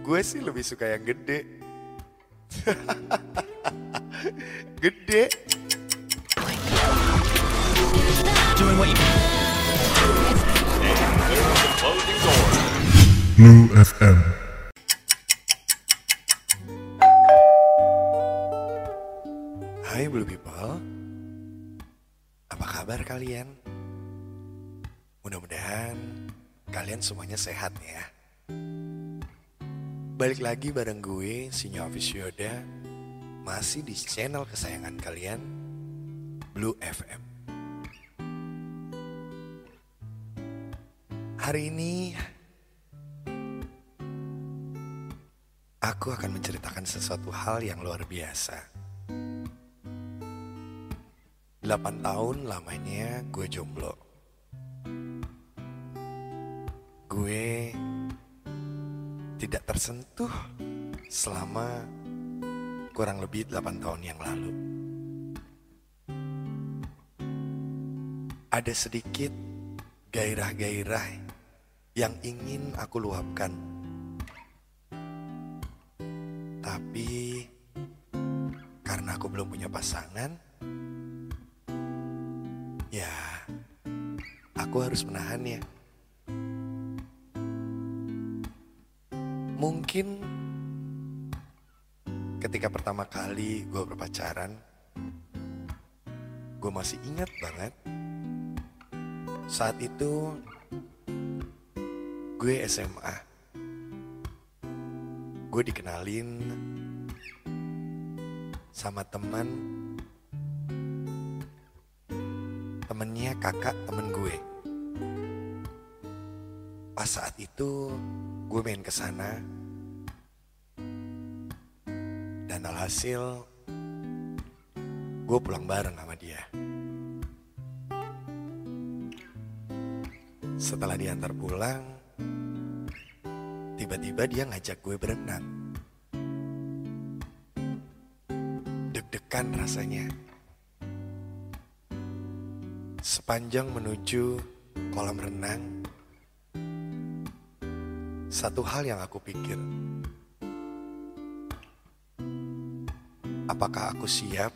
gue sih lebih suka yang gede. gede. Blue FM. Hai Blue People. Apa kabar kalian? Mudah-mudahan kalian semuanya sehat ya. Balik lagi bareng gue, Sinyo Office Yoda, masih di channel kesayangan kalian, Blue FM. Hari ini aku akan menceritakan sesuatu hal yang luar biasa. 8 tahun lamanya gue jomblo. Tersentuh selama kurang lebih 8 tahun yang lalu. Ada sedikit gairah-gairah yang ingin aku luapkan. Tapi karena aku belum punya pasangan, ya aku harus menahannya. Mungkin ketika pertama kali gue berpacaran, gue masih ingat banget. Saat itu gue SMA. Gue dikenalin sama teman temennya kakak temen gue. Pas saat itu gue main ke sana dan alhasil gue pulang bareng sama dia. Setelah diantar pulang, tiba-tiba dia ngajak gue berenang. Deg-degan rasanya. Sepanjang menuju kolam renang, satu hal yang aku pikir, apakah aku siap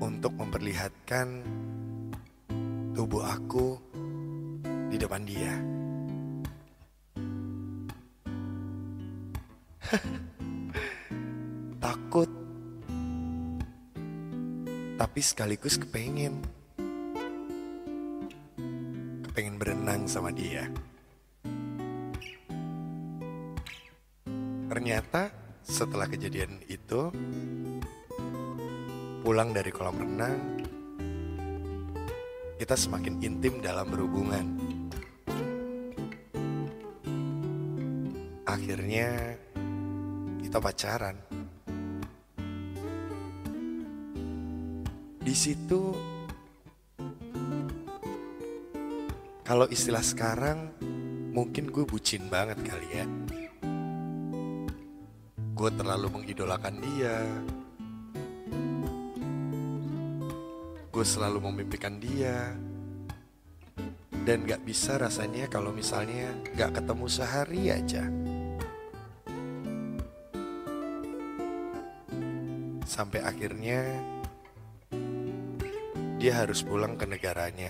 untuk memperlihatkan tubuh aku di depan dia? Takut, tapi sekaligus kepengen. Kepengen berenang sama dia. Ternyata setelah kejadian itu, pulang dari kolam renang, kita semakin intim dalam berhubungan. Akhirnya kita pacaran. Di situ kalau istilah sekarang mungkin gue bucin banget kali ya. Gue terlalu mengidolakan dia. Gue selalu memimpikan dia. Dan gak bisa rasanya kalau misalnya gak ketemu sehari aja. Sampai akhirnya dia harus pulang ke negaranya.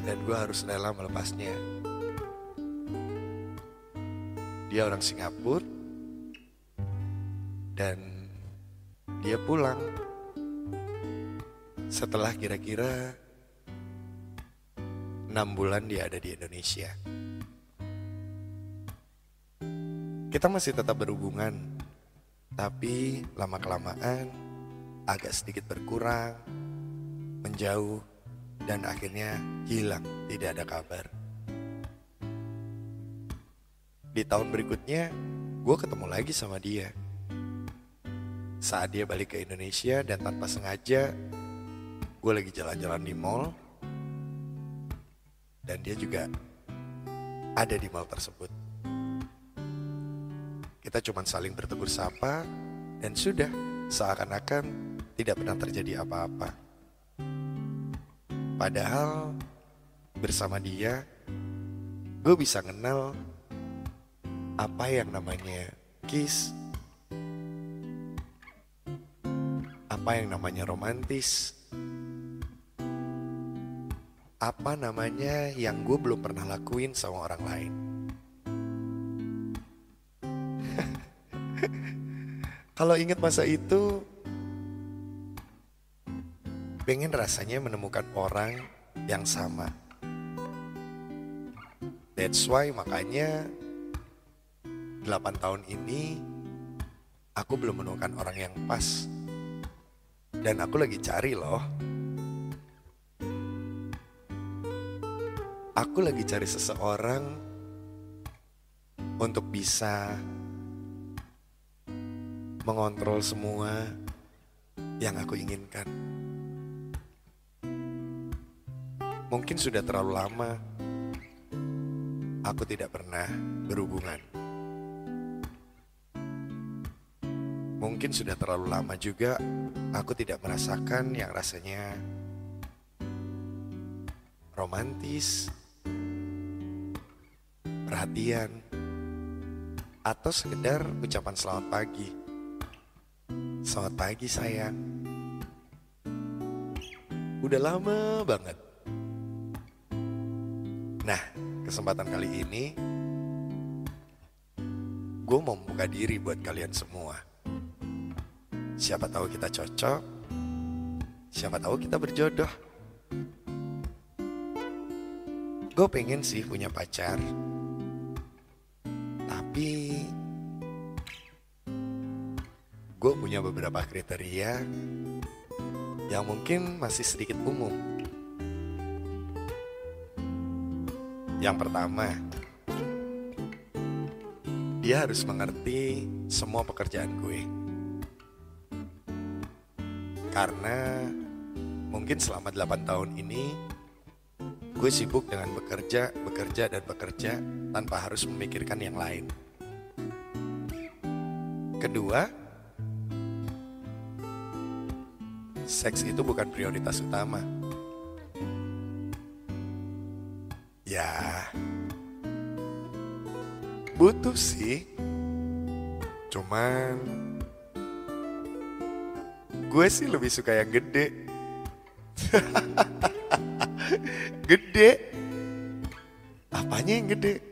Dan gue harus rela melepasnya. Dia orang Singapura dan dia pulang setelah kira-kira enam bulan dia ada di Indonesia. Kita masih tetap berhubungan, tapi lama-kelamaan agak sedikit berkurang, menjauh, dan akhirnya hilang, tidak ada kabar. Di tahun berikutnya, gue ketemu lagi sama dia. Saat dia balik ke Indonesia dan tanpa sengaja, gue lagi jalan-jalan di mall. Dan dia juga ada di mall tersebut. Kita cuma saling bertegur sapa dan sudah seakan-akan tidak pernah terjadi apa-apa. Padahal bersama dia gue bisa kenal apa yang namanya kiss, apa yang namanya romantis, apa namanya yang gue belum pernah lakuin sama orang lain. Kalau ingat masa itu, pengen rasanya menemukan orang yang sama. That's why makanya 8 tahun ini aku belum menemukan orang yang pas. Dan aku lagi cari loh. Aku lagi cari seseorang untuk bisa mengontrol semua yang aku inginkan. Mungkin sudah terlalu lama aku tidak pernah berhubungan. Mungkin sudah terlalu lama juga aku tidak merasakan yang rasanya romantis, perhatian, atau sekedar ucapan selamat pagi. Selamat pagi sayang. Udah lama banget. Nah, kesempatan kali ini gue mau membuka diri buat kalian semua. Siapa tahu kita cocok, siapa tahu kita berjodoh. Gue pengen sih punya pacar, tapi gue punya beberapa kriteria yang mungkin masih sedikit umum. Yang pertama, dia harus mengerti semua pekerjaan gue. Karena mungkin selama 8 tahun ini gue sibuk dengan bekerja, bekerja, dan bekerja tanpa harus memikirkan yang lain. Kedua, seks itu bukan prioritas utama. Ya, butuh sih. Cuman, gue sih lebih suka yang gede. gede. Apanya yang gede?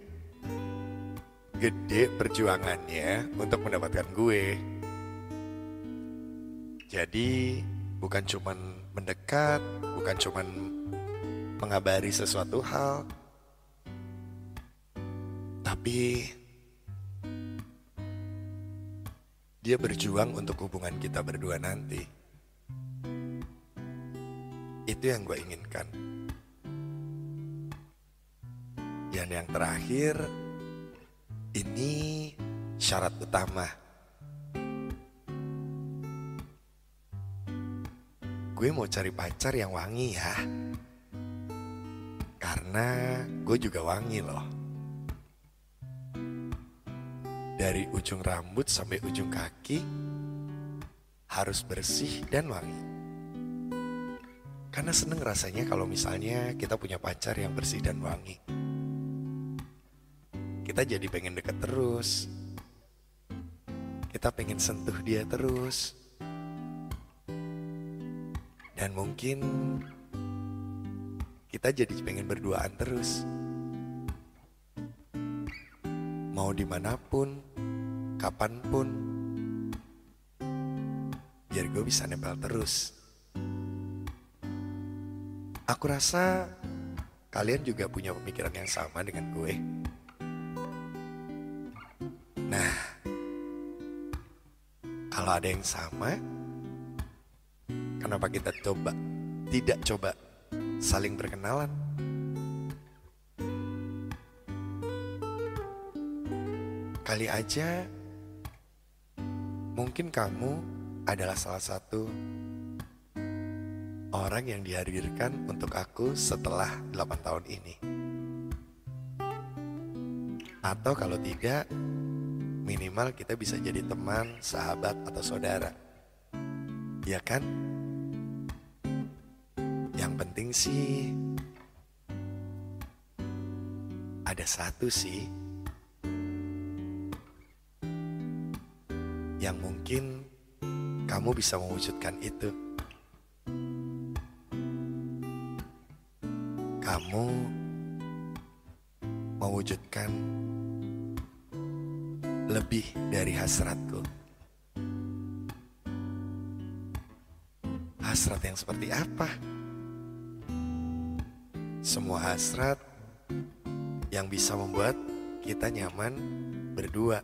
Gede perjuangannya untuk mendapatkan gue. Jadi bukan cuman mendekat, bukan cuman mengabari sesuatu hal, tapi dia berjuang untuk hubungan kita berdua nanti. Itu yang gue inginkan. Dan yang terakhir, ini syarat utama. Gue mau cari pacar yang wangi ya. Karena gue juga wangi loh. Dari ujung rambut sampai ujung kaki harus bersih dan wangi. Karena seneng rasanya kalau misalnya kita punya pacar yang bersih dan wangi. Kita jadi pengen deket terus. Kita pengen sentuh dia terus. Dan mungkin kita jadi pengen berduaan terus. Mau di mana pun, kapan pun, biar gue bisa nempel terus. Aku rasa kalian juga punya pemikiran yang sama dengan gue. Nah, kalau ada yang sama, kenapa kita coba tidak coba saling berkenalan? Kali aja mungkin kamu adalah salah satu orang yang dihadirkan untuk aku setelah 8 tahun ini. Atau kalau tidak, minimal kita bisa jadi teman, sahabat, atau saudara. Ya kan? Yang penting sih ada satu sih mungkin kamu bisa mewujudkan itu. Kamu mewujudkan lebih dari hasratku. Hasrat yang seperti apa? Semua hasrat yang bisa membuat kita nyaman berdua.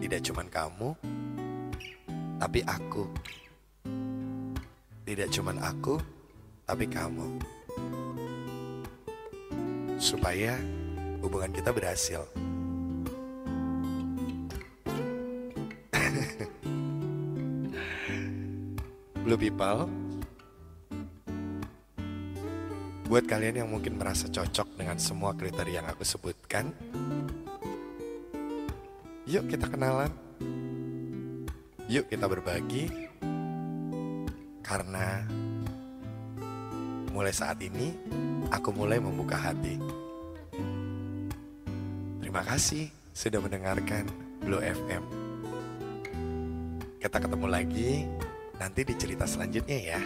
Tidak cuman kamu, tapi aku. Tidak cuman aku, tapi kamu. Supaya hubungan kita berhasil. Blue people, buat kalian yang mungkin merasa cocok dengan semua kriteria yang aku sebutkan, yuk kita kenalan. Yuk kita berbagi karena mulai saat ini aku mulai membuka hati. Terima kasih sudah mendengarkan Blue FM. Kita ketemu lagi nanti di cerita selanjutnya ya.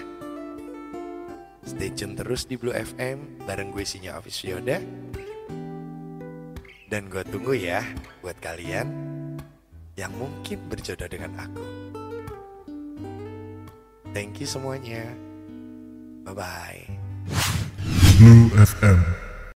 Stay tune terus di Blue FM bareng gue Sinya Office Yoda. Dan gue tunggu ya buat kalian yang mungkin berjodoh dengan aku. Thank you semuanya. Bye-bye. Blue FM